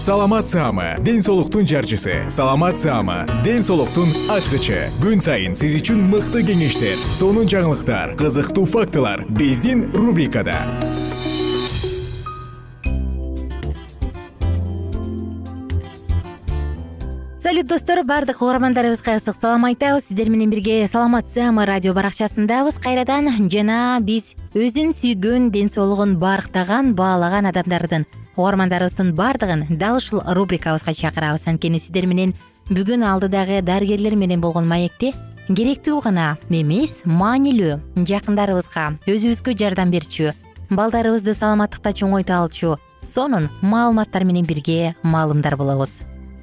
саламат саама ден соолуктун жарчысы. Саламат саама ден соолуктун ачкычы. Күн сайын сиз үчүн мыкты кеңештер сонун жаңылыктар кызыктуу фактылар биздин рубрикада. Салют достор баардык угармандарыбызга ысык салам айтабыз. Сиздер менен бирге саламат саама радио баракчасындабыз. Кайрадан жана биз өзүн сүйгөн ден соолугун барктаган баалаган адамдардын угармандарыбыздын баардыгын дал ушул рубрикабызга чакырабыз. Анткени сиздер менен бүгүн алдыдагы дарыгерлер менен болгон маекте керектүү гана эмес маанилүү жакындарыбызга өзүбүзгө жардам берчү балдарыбызды саламаттыкта чоңойто алчу сонун маалыматтар менен бирге маалымдар болобуз.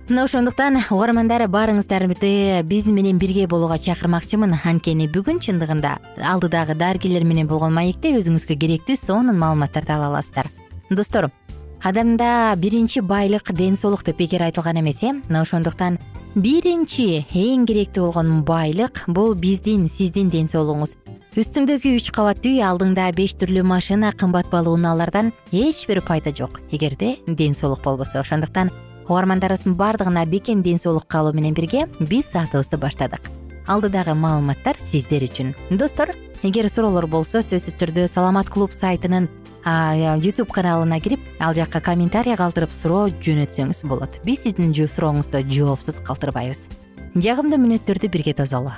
Мына ошондуктан угармандар баарыңыздарды биз менен бирге болууга чакырмакчымын. Анткени бүгүн чындыгында алдыдагы дарыгерлер менен болгон маекте өзүңүзгө керектүү сонун маалыматтарды ала аласыздар. Достор адамда биринчи байлык ден соолук деп бекер айтылган эмес э? Мына ошондуктан биринчи эң керектүү болгон байлык бул биздин сиздин ден соолугуңуз. Үстүңдөгү үч кабат үй алдыңда беш түрлүү машина кымбат баалуу унаалардан эч бир пайда жок. Эгерде ден соолук болбосо. Ошондуктан угармандарыбыздын баардыгына бекем ден соолук каалоо менен бирге биз саатыбызды баштадык. Алдыдагы маалыматтар сиздер үчүн. Достор эгер суроолор болсо сөзсүз түрдө саламат клуб сайтынын ютуб каналына кирип ал жакка комментарий калтырып суроо жөнөтсөңүз болот. Биз сиздин сурооңузду жоопсуз калтырбайбыз. Жагымдуу мүнөттөрдү бирге тосолу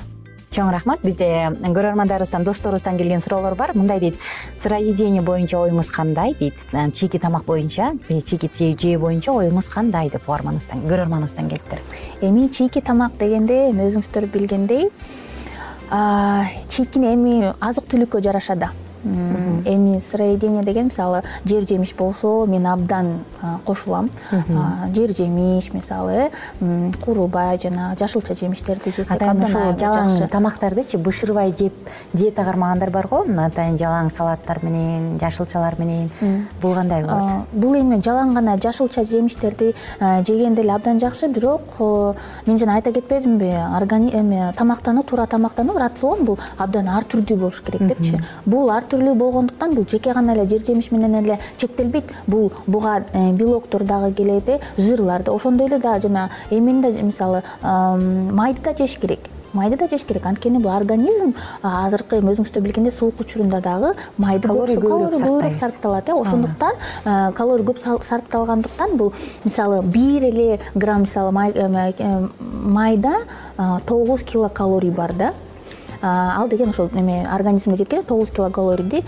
чоң рахмат. Бизде көрөрмандарыбыздан досторубуздан келген суроолор бар. Мындай дейт. Сыроедение боюнча оюңуз кандай дейт? Чийки тамак боюнча чийки жөө боюнча оюңуз кандай деп угарманыбыздан көрөрманыбыздан келиптир. Эми чийки тамак дегенде эми өзүңүздөр билгендей чийкини эми азык түлүккө жараша да эми сыроедение деген мисалы жер жемиш болсо мен абдан кошулам. Жер жемиш мисалы э куурулбай жана жашылча жемиштерди жесек атайын ушул жалаң тамактардычы бышырбай жеп диета кармагандар бар го. Атайын жалаң салаттар менен жашылчалар менен. Бул кандай болот. бул эми жалаң гана жашылча жемиштерди жеген деле абдан жакшы. Бирок мен жана айта кетпедимби эми тамактануу туура тамактануу рацион бул абдан ар түрдүү болуш керек депчи. Бул ар түрлүү болгондуктан бул жеке гана эле жер жемиш менен эле чектелбейт. Бул буга э, белоктор дагы келет э жырлар да ошондой эле дагы жана эмени да мисалы майды да жеш керек. Майды да жеш керек. Анткени бул организм азыркы эми өзүңүздөр билгендей суук учурунда дагы майды көбүрөөк сарпталат э. Ошондуктан калорий көп сарпталгандыктан бул мисалы бир эле грамм мисалы э, майда тогуз килокалорий бар да ал деген ошол эме организмге жеткенде тогуз килокалорийди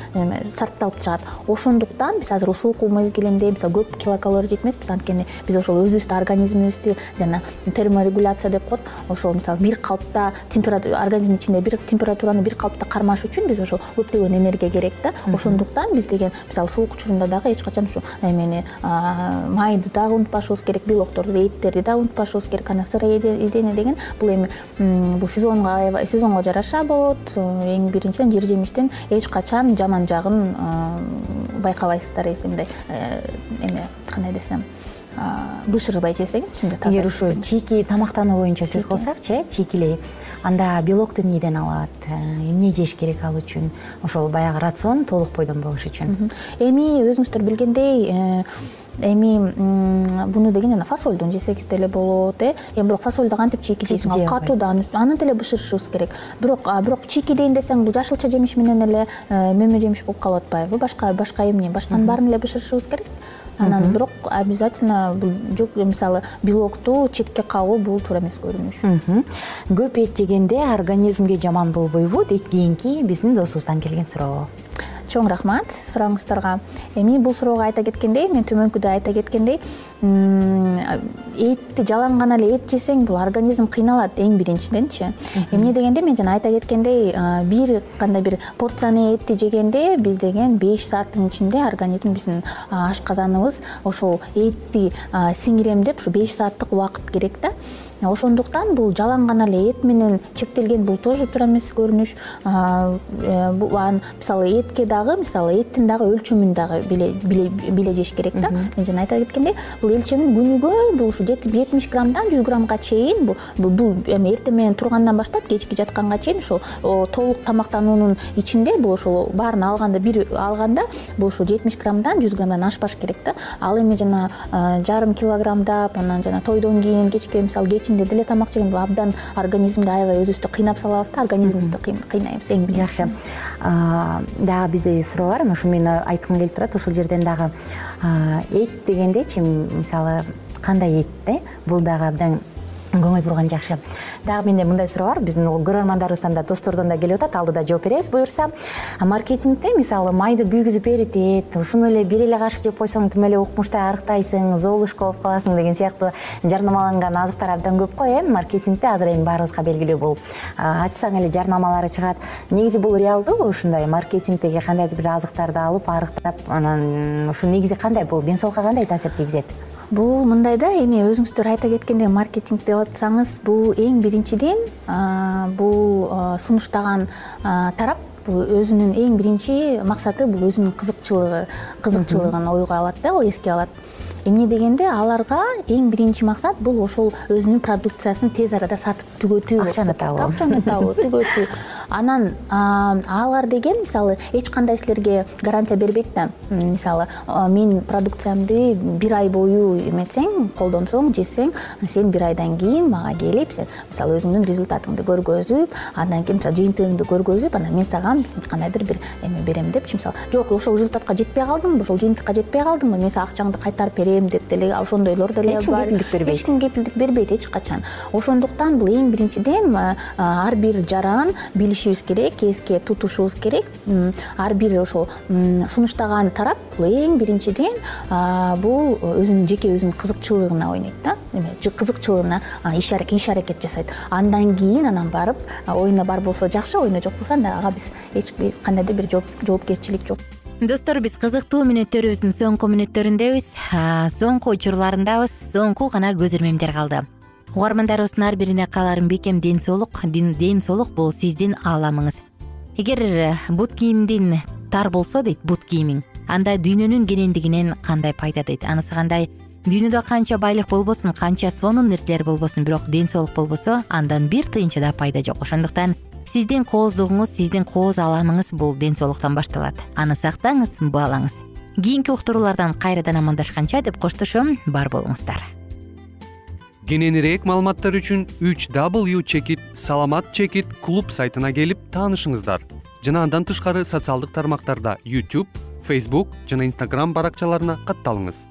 сарпталып чыгат. Ошондуктан биз азыр суукуу мезгилинде мисалы көп килокалорий жейт эмеспиз анткени биз ошол өзүбүздүн организмибизди жана терморегуляция деп коет. Ошол мисалы бир калыпта организмдин ичинде бир температураны бир калыпта кармаш үчүн биз ошол көптөгөн энергия керек да. Ошондуктан биз деген мисалы суук учурунда дагы эч качан ушу эмени майды дагы унутпашыбыз керек белокторду эттерди дагы унутпашыбыз керек анан сыроедение деген. Бул эми бул сезонго сезонго жараша болот. Эң биринчиден жер жемиштин эч качан жаман жагын байкабайсыздар если мындай эме кандай десем бышырбай жесеңизчи мындай эгер ушу чийки тамактануу боюнча сөз кылсакчы э чийкилей анда белокту эмнеден алат? Э, эмне жеш керек ал үчүн? Ошол баягы рацион толук бойдон болуш үчүн. Эми өзүңүздөр билгендей э, эми буну деген жана фасолдун жесеңиз деле болот э? Эми бирок фасолду кантип чийки жейсиң ал катуу да аны деле бышырышыбыз керек. Бирок бирок чийки дейин десең бул жашылча жемиш менен эле мөмө жемиш болуп калып атпайбы? Башка башка эмне? Башканын баарын эле бышырышыбыз керек. Анан бирок обязательно бул жок мисалы белокту четке кагуу бул туура эмес көрүнүш. Көп эт жегенде организмге жаман болбойбу дейт кийинки биздин досубуздан келген суроо чоң рахмат. Сурооңуздарга эми бул суроого айта кеткендей мен төмөнкүдө айта кеткендей этти жалаң гана эле эт жесең бул организм кыйналат эң биринчиденчи. Эмне дегенде мен жана айта кеткендей бир кандай бир порцияны этти жегенде биз деген беш сааттын ичинде организм биздин ашказаныбыз ошол этти сиңирем деп ушу беш сааттык убакыт керек да ошондуктан бул жалаң гана эле эт менен чектелген бул тоже туура эмес көрүнүш. Э, мисалы этке дагы мисалы эттин дагы өлчөмүн дагы биле жеш керек да. Мен жана айта кеткендей бул өлчөмүн күнүгө бул ушу жетимиш граммдан жүз граммга чейин бул эми эртең менен тургандан баштап кечки жатканга чейин ошол толук тамактануунун ичинде бул ошол баарын алганда бир алганда бул ушу жетимиш граммдан жүз граммдан ашпаш керек да. Ал эми жана э, жарым килограммдап анан жана тойдон кийин кечке мисалы кечинде деле тамак жеген абдан организмди аябай өзүбүздү кыйнап салабыз да организмибизди кыйнайбыз эң биринчи жакшы. Дагы бизде суроо бар. Ушуну мен айткым келип турат. Ушул жерден дагы эт дегендечи мисалы кандай эт э бул дагы абдан көңүл бурган жакшы. Дагы менде мындай суроо бар. Биздин көрөрмандарыбыздан да достордон да келип атат. Алдыда жооп беребиз буюрса. Маркетингде мисалы майды күйгүзүп эритет ушуну эле бир эле кашык жеп койсоң тим эле укмуштай арыктайсың золушка болуп каласың деген сыяктуу жарнамаланган азыктар абдан көп го э? Маркетингде азыр эми баарыбызга белгилүү бул. Ачсаң эле жарнамалары чыгат. Негизи бул реалдуубу ушундай маркетингдеги кандайдыр бир азыктарды алып арыктап анан ушу негизи кандай бул? Ден соолукка кандай таасир тийгизет бул мындай да эми өзүңүздөр айта кеткендей маркетинг деп атсаңыз бул эң биринчиден бул сунуштаган тарап бул өзүнүн эң биринчи максаты бул өзүнүн кызыкчылыгы кызыкчылыгын ойго алат да эске алат эмне дегенде аларга эң биринчи максат бул ошол өзүнүн продукциясын тез арада сатып түгөтүү акчаны табуу. Акчаны табуу түгөтүү. Анан алар деген мисалы эч кандай силерге гарантия бербейт да мисалы мен продукциямды бир ай бою эметсең колдонсоң жесең сен бир айдан кийин мага келип сен мисалы өзүңдүн результатыңды көргөзүп андан кийин мисалы жыйынтыгыңды көргөзүп анан мен сага кандайдыр бир эме берем депчи мисалы. Жок ошол результатка жетпей калдыңбы ошол жыйынтыкка жетпей калдыңбы мен сага акчаңды кайтарып берем деп деле ошондойлор деле эч ким кепилдик бербейт. Эч ким кепилдик бербейт эч качан. Ошондуктан бул эң биринчиден ар бир жаран билишибиз керек эске тутушубуз керек. Ар бир ошол сунуштаган тарап бул эң биринчиден бул өзүнүн жеке өзүнүн кызыкчылыгына ойнойт да. Эме кызыкчылыгына иш аракет жасайт. Андан кийин анан барып оюна бар болсо жакшы оюна жок болсо анда ага биз эч кандайдыр бир жоопкерчилик жок достор биз кызыктуу мүнөттөрүбүздүн соңку мүнөттөрүндөбүз соңку учурларындабыз соңку гана көз ирмемдер калды. Угармандарыбыздын ар бирине кааларым бекем ден соолук ден соолук бул сиздин ааламыңыз. Эгер э, бут кийимдин тар болсо дейт бут кийимиң анда дүйнөнүн кенендигинен кандай пайда дейт? Анысы кандай? Дүйнөдө канча байлык болбосун канча сонун нерселер болбосун бирок ден соолук болбосо андан бир тыйынча да пайда жок. Ошондуктан сиздин кооздугуңуз сиздин кооз ааламыңыз бул ден соолуктан башталат. Аны сактаңыз баалаңыз кийинки уктуруулардан кайрадан амандашканча деп коштошом бар болуңуздар. Кененирээк маалыматтар үчүн үч w чекит саламат чекит клуб сайтына келип таанышыңыздар. Жана андан тышкары социалдык тармактарда youtube facebook жана instagram баракчаларына катталыңыз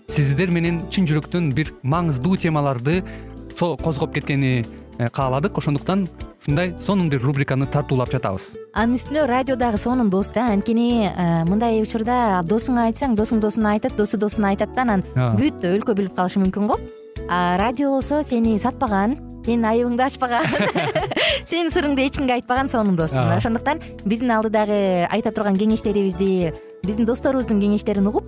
сиздер менен чын жүрөктөн бир маңыздуу темаларды козгоп кеткени э, кааладык. Ошондуктан ушундай сонун бир рубриканы тартуулап жатабыз. Анын үстүнө радио дагы сонун дос да. Анткени э, мындай учурда досуңа айтсаң досуң досуна айтат досу досуна айтат да. Анан бүт өлкө билип калышы мүмкүн го. А радио болсо сени сатпаган сенин айыбыңды ачпаган сенин сырыңды эч кимге айтпаган сонун дос ошондуктан биздин алдыдагы айта турган кеңештерибизди биздин досторубуздун кеңештерин угуп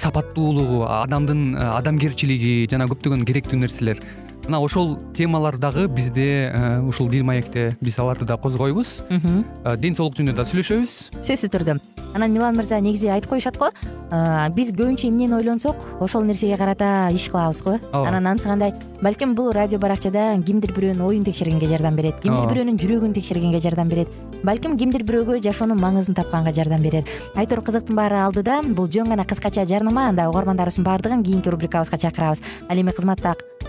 сапаттуулугу адамдын э, адамгерчилиги жана көптөгөн керектүү нерселер мына ошол темалар дагы бизде э, ушул дил маекте биз аларды да козгойбуз. Э, ден соолук жөнүндө да сүйлөшөбүз. Сөзсүз түрдө. Анан милан мырза негизи айтып коюшат го? Биз көбүнчө эмнени ойлонсок ошол нерсеге карата иш кылабыз го? Ооба. Анан анысы кандай? Балким бул радио баракчада кимдир бирөөнүн оюн текшергенге жардам берет кимдир бирөөнүн жүрөгүн текшергенге жардам берет. Балким кимдир бирөөгө жашоонун маңызын тапканга жардам берер. Айтор кызыктын баары алдыда бул жөн гана кыскача жарнама анда угармандарыбыздын баардыгын кийинки рубрикабызга чакырабыз. Ал эми кызматта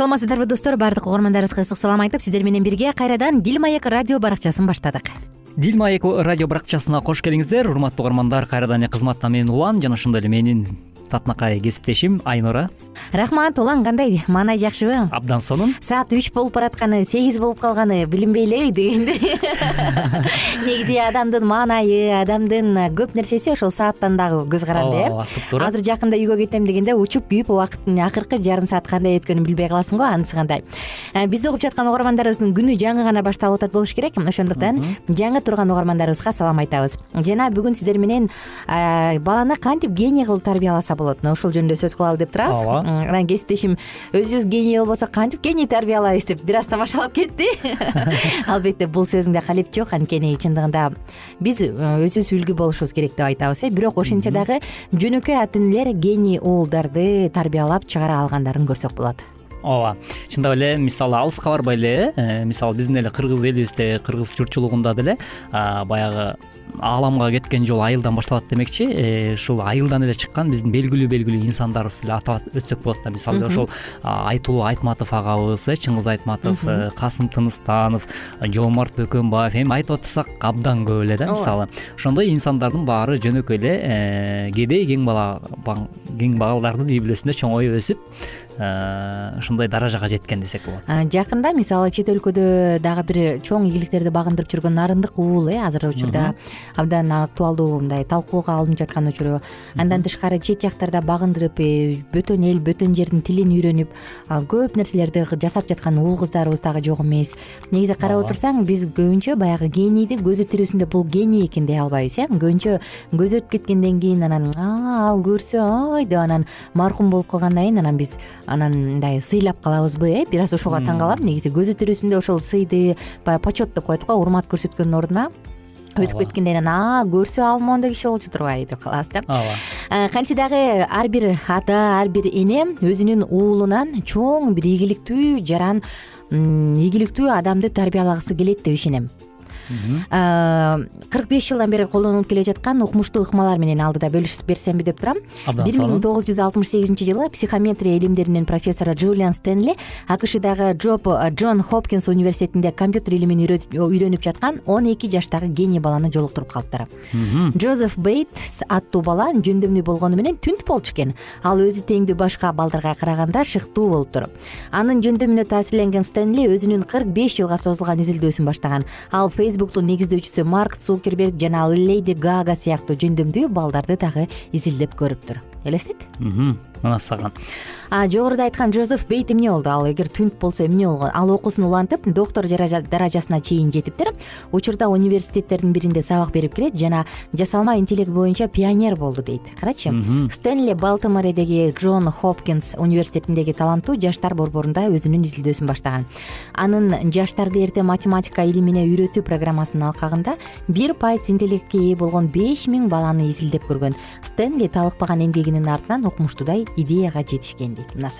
саламатсыздарбы достор? Баардык угармандарыбызга ысык салам айтып сиздер менен бирге кайрадан дил маек радио баракчасын баштадык. Дил маек радио баракчасына кош келиңиздер. Урматтуу угармандар кайрадан эле кызматта мен улан жана ошондой эле менин татынакай кесиптешим айнура рахмат улан кандай? Маанай жакшыбы? Абдан сонун. Саат үч болуп баратканы сегиз болуп калганы билинбей элеби дегендей негизи адамдын маанайы адамдын көп нерсеси ошол сааттан дагы көз каранды ооба туп туура азыр жакында үйгө кетем дегенде учуп күйүп убакыттын акыркы жарым саат кандай өткөнүн билбей каласың го анысы кандай? Э, бизди угуп жаткан угармандарыбыздын күнү жаңы гана башталып атат болуш керек. Ошондуктан жаңы турган угармандарыбызга салам айтабыз. Жана бүгүн сиздер менен э, баланы кантип гений кылып тарбияласа болот. Мына ушул жөнүндө сөз кылалы деп турабыз. Ооба анан кесиптешим өзүбүз гений болбосок кантип гений тарбиялайбыз деп бир аз тамашалап кетти. Албетте бул сөзүңдө калеп жок анткени чындыгында биз э, өзүбүз үлгү болушубуз керек деп айтабыз э бирок ошентсе дагы жөнөкөй ата энелер гений уулдарды тарбиялап чыгара алгандарын көрсөк болот ооба. Чындап эле мисалы алыска барбай эле э мисалы биздин эле кыргыз элибизде кыргыз журтчулугунда деле баягы ааламга кеткен жол айылдан башталат демекчи. Э, ушул айылдан эле чыккан биздин белгилүү белгилүү инсандарыбызды эле атап өтсөк болот да. Мисалы ошол айтулуу айтматов агабыз э чыңгыз айтматов э, касым тыныстанов жоомарт бөкөнбаев эми айтып отурсак абдан көп эле да мисалы. Ошондой инсандардын баары жөнөкөй эле кедей кең бала кең балдардын үй бүлөсүндө чоңоюп өсүп ошондой даражага жеткен десек болот. Жакында мисалы чет өлкөдө дагы бир чоң ийгиликтерди багындырып жүргөн нарындык уул э азыркы учурда. Абдан актуалдуу мындай талкууга алынып жаткан учуру андан тышкары чет жактарда багындырып э, бөтөн эл бөтөн жердин тилин үйрөнүп көп нерселерди жасап жаткан уул кыздарыбыз дагы жок эмес. Негизи карап отурсаң биз көбүнчө баягы генийди көзү тирүүсүндө бул гений экен дей албайбыз э. Көбүнчө көзү өтүп кеткенден кийин анан ал көрсө ой! деп анан маркум болуп калгандан кийин анан биз анан мындай сыйлап калабызбы э? Бир аз ошого таң калам негизи көзү тирүүсүндө ошол сыйды баягы почет деп коет го урмат көрсөткөндүн ордуна өтүп кеткенден кийин көрсө ал моундай киши болчу турбайбы деп калабыз да. Ооба. Кантсе дагы ар бир ата ар бир эне өзүнүн уулунан чоң бир ийгиликтүү жаран ийгиликтүү адамды тарбиялагысы келет деп ишенем кырк беш жылдан бери колдонулуп келе жаткан укмуштуу ыкмалар менен алдыда бөлүшүп берсемби деп турам. Бир миң тогуз жүз алтымыш сегизинчи жылы психометрия илимдеринин профессору джулиан стенли акшдагы джоб джон хопкинс университетинде компьютер илимин үйрөнүп жаткан он эки жаштагы гений баланы жолуктуруп калыптыр. Джозеф бейтс аттуу бала жөндөмдүү болгону менен түнт болчу экен ал өзү теңдүү башка балдарга караганда шыктуу болуптур анын жөндөмүнө таасирленген стенли өзүнүн кырк беш жылга созулган изилдөөсүн баштаган. Ал негиздөөчүсү марк цукерберг жана леди гага сыяктуу жөндөмдүү балдарды дагы изилдеп көрүптүр элестет мына жогоруда айткан жозеф бейт эмне болду? Ал эгер түнт болсо эмне болгон ал окуусун улантып доктор даражасына чейин жетиптир учурда университеттердин биринде сабак берип келет жана жасалма интеллект боюнча пионер болду дейт. Карачы? Стенли балтимордеги джон хопкинс университетиндеги таланттуу жаштар борборунда өзүнүн изилдөөсүн баштаган. Анын жаштарды эрте математика илимине үйрөтүү программасынын алкагында бир пайыз интеллектке ээ болгон беш миң баланы изилдеп көргөн. Стенли талыкпаган эмгегинин артынан укмуштуудай идеяга жетишкен дейт мына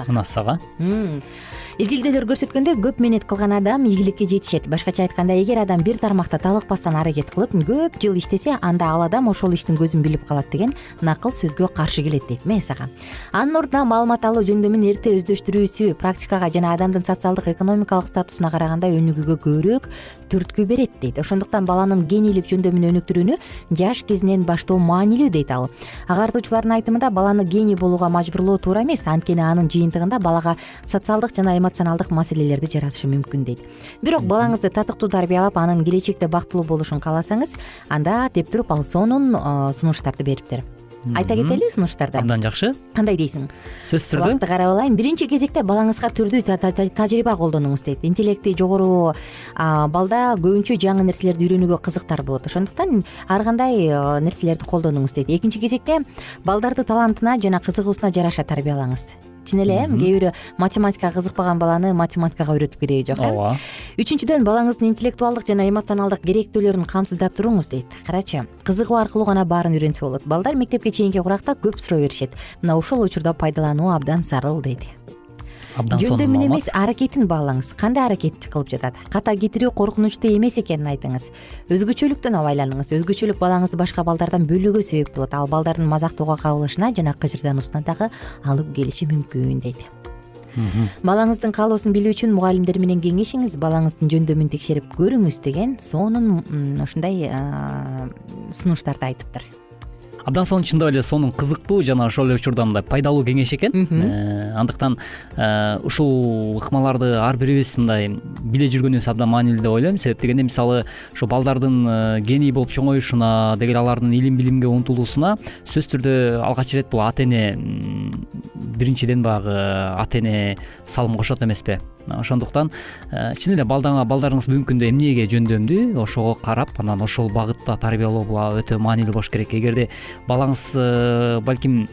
изилдөөлөр көрсөткөндөй көп мээнет кылган адам ийгиликке жетишет. Башкача айтканда эгер адам бир тармакта талыкпастан аракет кылып көп жыл иштесе анда ал адам ошол иштин көзүн билип калат деген накыл сөзгө каршы келет дейт сага. Анын ордуна маалымат алуу жөндөмүн эрте өздөштүрүүсү практикага жана адамдын социалдык экономикалык статусуна караганда өнүгүүгө көбүрөөк түрткү берет дейт. Ошондуктан баланын генийлик жөндөмүн өнүктүрүүнү жаш кезинен баштоо маанилүү дейт ал. Агартуучулардын айтымында баланы гений болууга туура эмес. Анткени анын жыйынтыгында балага социалдык жана эмоционалдык маселелерди жаратышы мүмкүн дейт. Бирок балаңызды татыктуу тарбиялап анын келечекте бактылуу болушун кааласаңыз анда деп туруп ал сонун сунуштарды бериптир айта кетелиби сунуштарды? Абдан жакшы. Кандай дейсиң? Сөзсүз түрдө. Убакытты карап алайын. Биринчи кезекте балаңызга түрдүү тажрыйба колдонуңуз дейт. Интеллекти жогору балда көбүнчө жаңы нерселерди үйрөнүүгө кызыктар болот. Ошондуктан ар кандай нерселерди колдонуңуз дейт. Экинчи кезекте балдарды талантына жана кызыгуусуна жараша тарбиялаңыз чын эле э кээ бирөө математикага кызыкпаган баланы математикага үйрөтүп кереги жок э ооба. Үчүнчүдөн балаңыздын интеллектуалдык жана эмоционалдык керектүүлөрүн камсыздап туруңуз дейт. Карачы кызыгуу аркылуу гана баарын үйрөнсө болот. Балдар мектепке чейинки куракта көп суроо беришет. Мына ушул учурда пайдалануу абдан зарыл дейт абдан сонун жөндөмүн эмес аракетин баалаңыз. Кандай аракет кылып жатат? Ката кетирүү коркунучтуу эмес экенин айтыңыз. Өзгөчөлүктөн абайланыңыз. Өзгөчөлүк балаңызды башка балдардан бөлүүгө себеп болот. Ал балдардын мазактоого кабылышына жана кыжырдануусуна дагы алып келиши мүмкүн дейт. Балаңыздын каалоосун билүү үчүн мугалимдер менен кеңешиңиз. Балаңыздын жөндөмүн текшерип көрүңүз деген сонун ушундай сунуштарды айтыптыр абдан сонун чындап эле сонун кызыктуу жана ошол эле учурда мындай пайдалуу кеңеш экен. Э, андыктан э, ушул ыкмаларды ар бирибиз мындай биле жүргөнүбүз абдан маанилүү деп ойлойм. Себеп дегенде мисалы ошо балдардын э, гений болуп чоңоюшуна деги эле алардын илим билимге умтулуусуна сөзсүз түрдө алгач ирет бул ата эне биринчиден баягы ата эне салым кошот эмеспи ошондуктан чын эле балдарыңыз бүгүнкү күндө эмнеге жөндөмдүү ошого карап анан ошол багытта тарбиялоо бул өтө маанилүү болуш керек. Эгерде балаңыз э, балким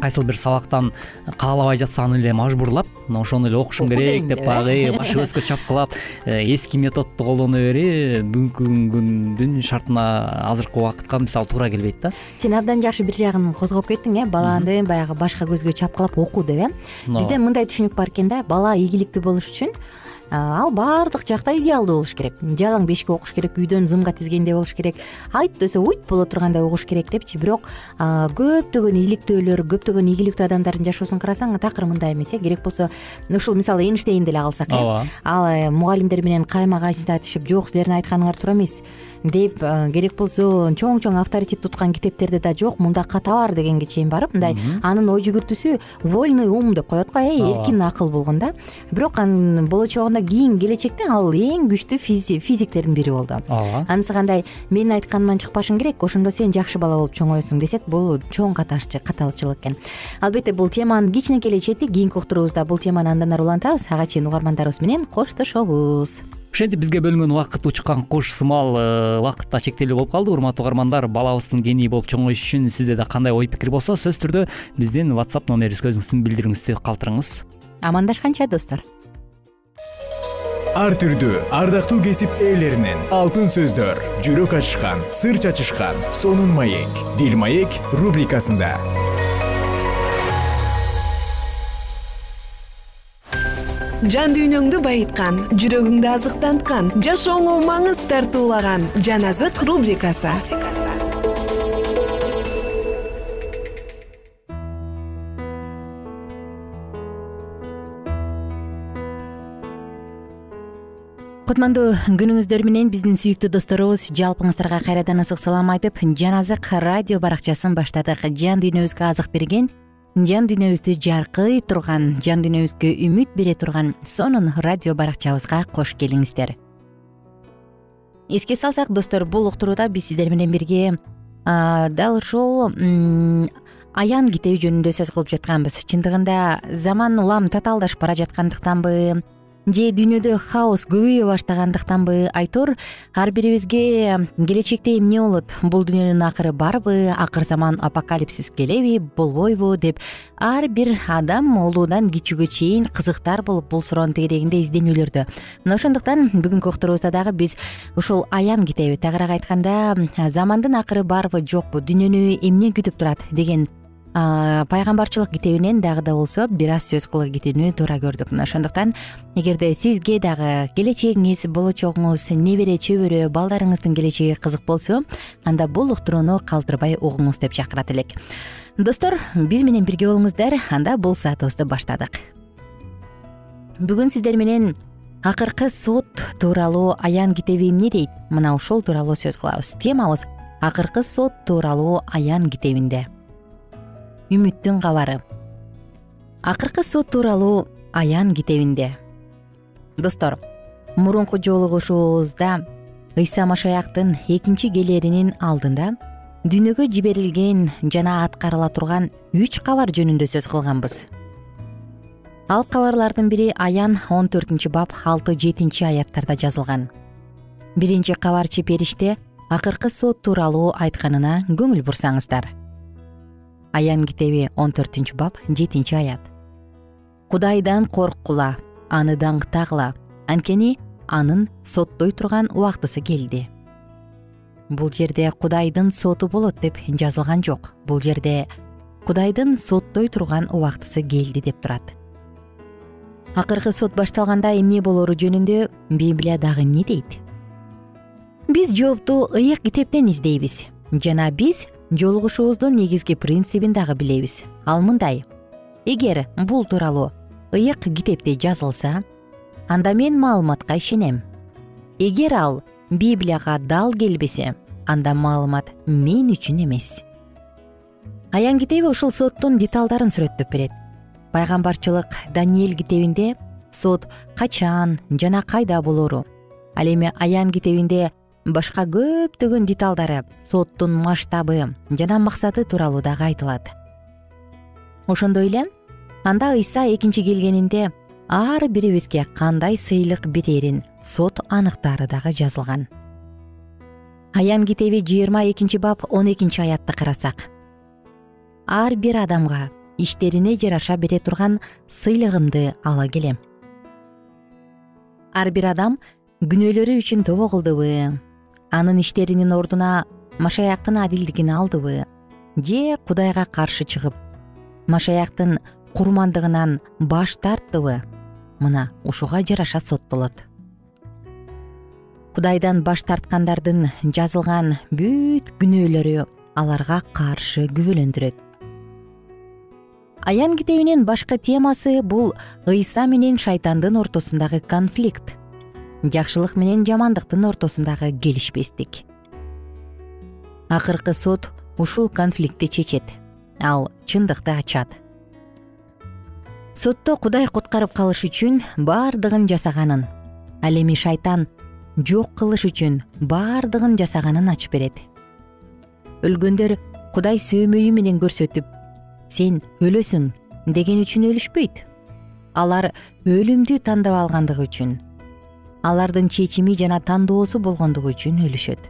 кайсыл бир сабактан каалабай жатса эле мажбурлап ошону эле окушуң керек деп баягы баш көзгө чапкылап э, эски методду колдоно берүү бүгүнкү күндүн шартына азыркы убакытка мисалы туура келбейт да. Сен абдан жакшы бир жагын козгоп кеттиң э баланы баягы башка көзгө чапкылап окуу деп э. Бизде мындай түшүнүк бар экен да бала ийгиликтүү болуш үчүн ал баардык жакта идеалдуу болуш керек. Жалаң бешикке окуш керек үйдөн зымга тизгендей болуш керек. Айт десе уйт боло тургандай угуш керек депчи. Бирок көптөгөн иликтөөлөр көптөгөн ийгиликтүү адамдардын жашоосун карасаң такыр мындай эмес э керек болсо ушул мисалы эйнштейнди эле алсак э. Ооба. Ал э, мугалимдер менен кайма кайчылдатышып жок силердин айтканыңар туура эмес деп керек болсо чоң чоң авторитет туткан китептерде да жок мында ката бар дегенге чейин барып мындай анын ой жүгүртүүсү вольный ум деп коет го э эркин акыл болгон да. Бирок анын болочогунда кийин келечекте ал эң күчтүү физиктердин бири болду. Ооба. Анысы кандай менин айтканыман чыкпашың керек ошондо сен жакшы бала болуп чоңоесуң десек бул чоң каталычылык экен. Албетте бул теманын кичинекей эле чети кийинки уктуруубузда бул теманы андан ары улантабыз. Ага чейин угармандарыбыз менен коштошобуз ошентип бизге бөлүнгөн убакыт учкан куш сымал э, убакыт да чектелүү болуп калды. Урматтуу угармандар балабыздын гений болуп чоңоюшу үчүн сизде да кандай ой пикир болсо сөзсүз түрдө биздин whatsapp номерибизге өзүңүздүн билдирүүңүздү калтырыңыз. Амандашканча достор. Ар түрдүү ардактуу кесип ээлеринен алтын сөздөр жүрөк ачышкан сыр чачышкан сонун маек дил маек рубрикасында жан дүйнөңдү байыткан жүрөгүңдү азыктанткан жашооңо маңыз тартуулаган жан азык рубрикасы. Кутмандуу күнүңүздөр менен биздин сүйүктүү досторубуз жалпыңыздарга кайрадан ысык салам айтып жан азык радио баракчасын баштадык. Жан дүйнөбүзгө азык берген жан дүйнөбүздү жаркый турган жан дүйнөбүзгө үмүт бере турган сонун радио баракчабызга кош келиңиздер. Эске салсак достор бул уктурууда биз сиздер менен бирге дал ушул аян китеби жөнүндө сөз кылып жатканбыз. Чындыгында заман улам татаалдашып бара жаткандыктанбы же дүйнөдө хаос көбөйө баштагандыктанбы айтор ар бирибизге келечекте эмне болот? Бул дүйнөнүн акыры барбы? Акыр заман апокалипсис келеби болбойбу? Деп ар бир адам улуудан кичүүгө чейин кызыктар болуп бул суроонун тегерегинде изденүүлөрдө мына ошондуктан бүгүнкү уктуруубузда дагы биз ушул аян китеби. Тагыраак айтканда замандын акыры барбы жокпу дүйнөнү эмне күтүп турат? деген пайгамбарчылык китебинен дагы да болсо бир аз сөз кыла кетүүнү туура көрдүк. Мына ошондуктан эгерде сизге дагы келечегиңиз болочогуңуз небере чөбөрө балдарыңыздын келечеги кызык болсо анда бул уктурууну калтырбай угуңуз деп чакырат элек. Достор биз менен бирге болуңуздар. Анда бул саатыбызды баштадык. Бүгүн сиздер менен акыркы сот тууралуу аян китеби эмне дейт? Мына ушул тууралуу сөз кылабыз. Темабыз акыркы сот тууралуу аян китебинде үмүттүн кабары. Акыркы сот тууралуу аян китебинде. Достор мурунку жолугушуубузда ыйса машаяктын экинчи келэринин алдында дүйнөгө жиберилген жана аткарыла турган үч кабар жөнүндө сөз кылганбыз. Ал кабарлардын бири аян он төртүнчү бап алты жетинчи аяттарда жазылган. Биринчи кабарчы периште акыркы сот тууралуу айтканына көңүл бурсаңыздар аян китеби он төртүнчү бап жетинчи аят. Кудайдан корккула аны даңктагыла анткени анын соттой турган убактысы келди бул жерде кудайдын соту болот деп жазылган жок. Бул жерде кудайдын соттой турган убактысы келди деп турат. Акыркы сот башталганда эмне болору жөнүндө библия дагы эмне дейт? Биз жоопту ыйык китептен издейбиз. Жана биз жолугушуубуздун негизги принцибин дагы билебиз. Ал мындай. Эгер бул тууралуу ыйык китепте жазылса анда мен маалыматка ишенем. Эгер ал библияга дал келбесе анда маалымат мен үчүн эмес. Аян китеби ушул соттун деталдарын сүрөттөп берет. Пайгамбарчылык даниэль китебинде сот качан жана кайда болору? Ал эми аян китебинде башка көптөгөн деталдары соттун масштабы жана максаты тууралуу дагы айтылат. Ошондой эле анда ыйса экинчи келгенинде ар бирибизге кандай сыйлык берерин сот аныктаары дагы жазылган. Аян китеби жыйырма экинчи бап он экинчи аятты карасак. Ар бир адамга иштерине жараша бере турган сыйлыгымды ала келем. Ар бир адам күнөөлөрү үчүн тобо кылдыбы анын иштеринин ордуна машаяктын адилдигин алдыбы же кудайга каршы чыгып машаяктын курмандыгынан баш тарттыбы мына ушуга жараша соттолот. Кудайдан баш тарткандардын жазылган бүт күнөөлөрү аларга каршы күбөлөндүрөт. Аян китебинин башкы темасы бул ыйса менен шайтандын ортосундагы конфликт жакшылык менен жамандыктын ортосундагы келишпестик. Акыркы сот ушул конфликтти чечет ал чындыкты ачат. Сотто кудай куткарып калыш үчүн бардыгын жасаганын ал эми шайтан жок кылыш үчүн бардыгын жасаганын ачып берет. Өлгөндөр кудай сөөмөйү менен көрсөтүп сен өлөсүң деген үчүн өлүшпөйт. Алар өлүмдү тандап алгандыгы үчүн алардын чечими жана тандоосу болгондугу үчүн өлүшөт.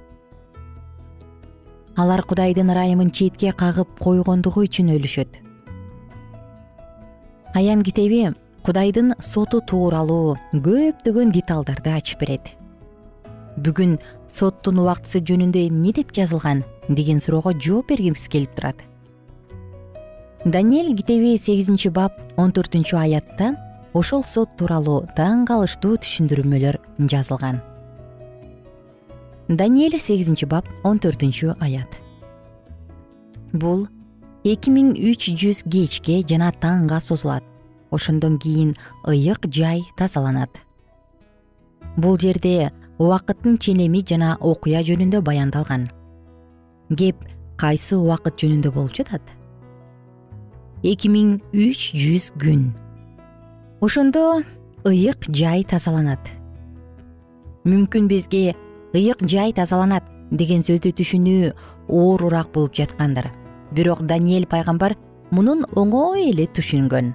Алар кудайдын ырайымын четке кагып койгондугу үчүн өлүшөт. Аян китеби кудайдын соту тууралуу көптөгөн деталдарды ачып берет. Бүгүн соттун убактысы жөнүндө эмне деп жазылган? деген суроого жооп бергибиз келип турат. Даниэль китеби сегизинчи бап он төртүнчү аятта ошол сот тууралуу таң калыштуу түшүндүрмөлөр жазылган. Даниэль сегизинчи бап он төртүнчү аят. Бул эки миң үч жүз кечке жана таңга созулат. Ошондон кийин ыйык жай тазаланат. Бул жерде убакыттын ченеми жана окуя жөнүндө баяндалган. Кеп кайсы убакыт жөнүндө болуп жатат? Эки миң үч жүз күн ошондо ыйык жай тазаланат. Мүмкүн бизге ыйык жай тазаланат деген сөздү түшүнүү оорураак болуп жаткандыр. Бирок даниэль пайгамбар мунун оңой эле түшүнгөн.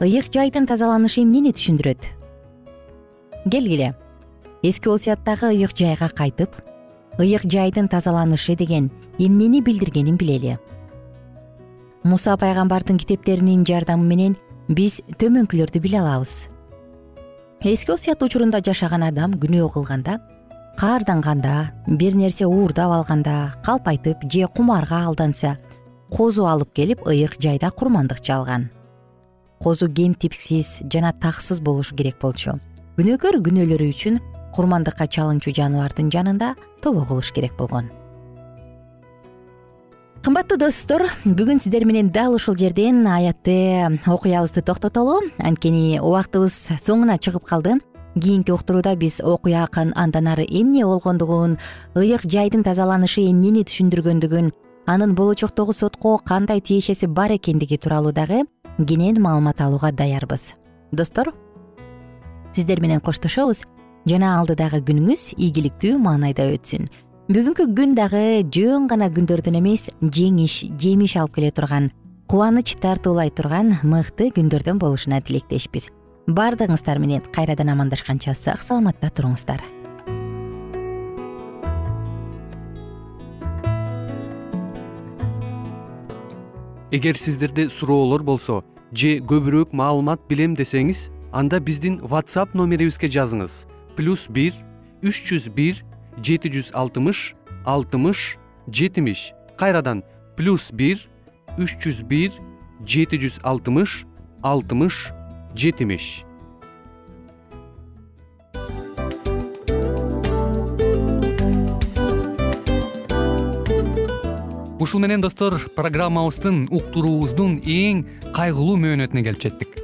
Ыйык жайдын тазаланышы эмнени түшүндүрөт? Келгиле эски осуяттагы ыйык жайга кайтып ыйык жайдын тазаланышы деген эмнени билдиргенин билели. Муса пайгамбардын китептеринин жардамы менен биз төмөнкүлөрдү биле алабыз. Эски осуят учурунда жашаган адам күнөө кылганда каарданганда бир нерсе уурдап алганда калпайтып же кумарга алданса козу алып келип ыйык жайда курмандык чалган козу кемтипсиз жана таксыз болушу керек болчу. Күнөөкөр күнөөлөрү үчүн курмандыкка чалынчу жаныбардын жанында тобо кылыш керек болгон кымбаттуу достор бүгүн сиздер менен дал ушул жерден аятты окуябызды токтотолу. Анткени убактыбыз соңуна чыгып калды. Кийинки уктурууда биз окуя андан ары эмне болгондугун ыйык жайдын тазаланышы эмнени түшүндүргөндүгүн анын болочоктогу сотко кандай тиешеси бар экендиги тууралуу дагы кенен маалымат алууга даярбыз. Достор сиздер менен коштошобуз. Жана алдыдагы күнүңүз ийгиликтүү маанайда өтсүн бүгүнкү күн дагы жөн гана күндөрдөн эмес жеңиш жемиш алып келе турган кубаныч тартуулай турган мыкты күндөрдөн болушуна тилектешпиз. Баардыгыңыздар менен кайрадан амандашканча сак саламатта туруңуздар. Эгер сиздерде суроолор болсо же көбүрөөк маалымат билем десеңиз анда биздин whatsapp номерибизге жазыңыз. Плюс бир үч жүз бир жети жүз алтымыш алтымыш жетимиш. Кайрадан плюс бир үч жүз бир жети жүз алтымыш алтымыш жетимиш. Ушул менен достор программабыздын уктуруубуздун эң кайгылуу мөөнөтүнө келип жеттик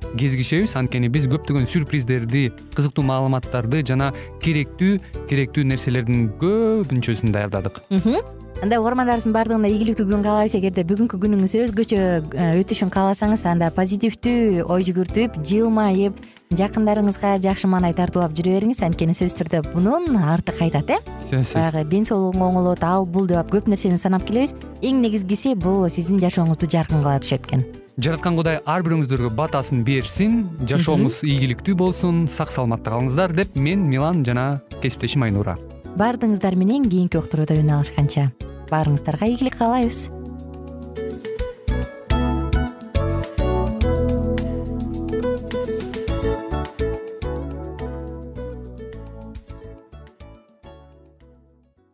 кезигишебиз анткени биз көптөгөн сюрприздерди кызыктуу маалыматтарды жана керектүү керектүү нерселердин көбүнчөсүн даярдадык. Анда угармандарыбыздын баардыгына ийгиликтүү күн каалайбыз. Эгерде бүгүнкү күнүңүз өзгөчө э, өтүшүн кааласаңыз анда позитивдүү ой жүгүртүп жылмайып жакындарыңызга жакшы маанай тартуулап жүрө бериңиз. Анткени сөзсүз түрдө мунун арты кайтат э? Сөзсүз. Баягы ден соолугуң оңолот ал бул деп көп нерсени санап келебиз. Эң негизгиси бул сиздин жашооңузду жаркын кыла түшөт экен жараткан кудай ар бирөөңүздөргө батасын берсин жашооңуз ийгиликтүү болсун сак саламатта калыңыздар деп мен милан жана кесиптешим айнура. Баардыгыңыздар менен кийинки уктурууда үн алышканча. Баарыңыздарга ийгилик каалайбыз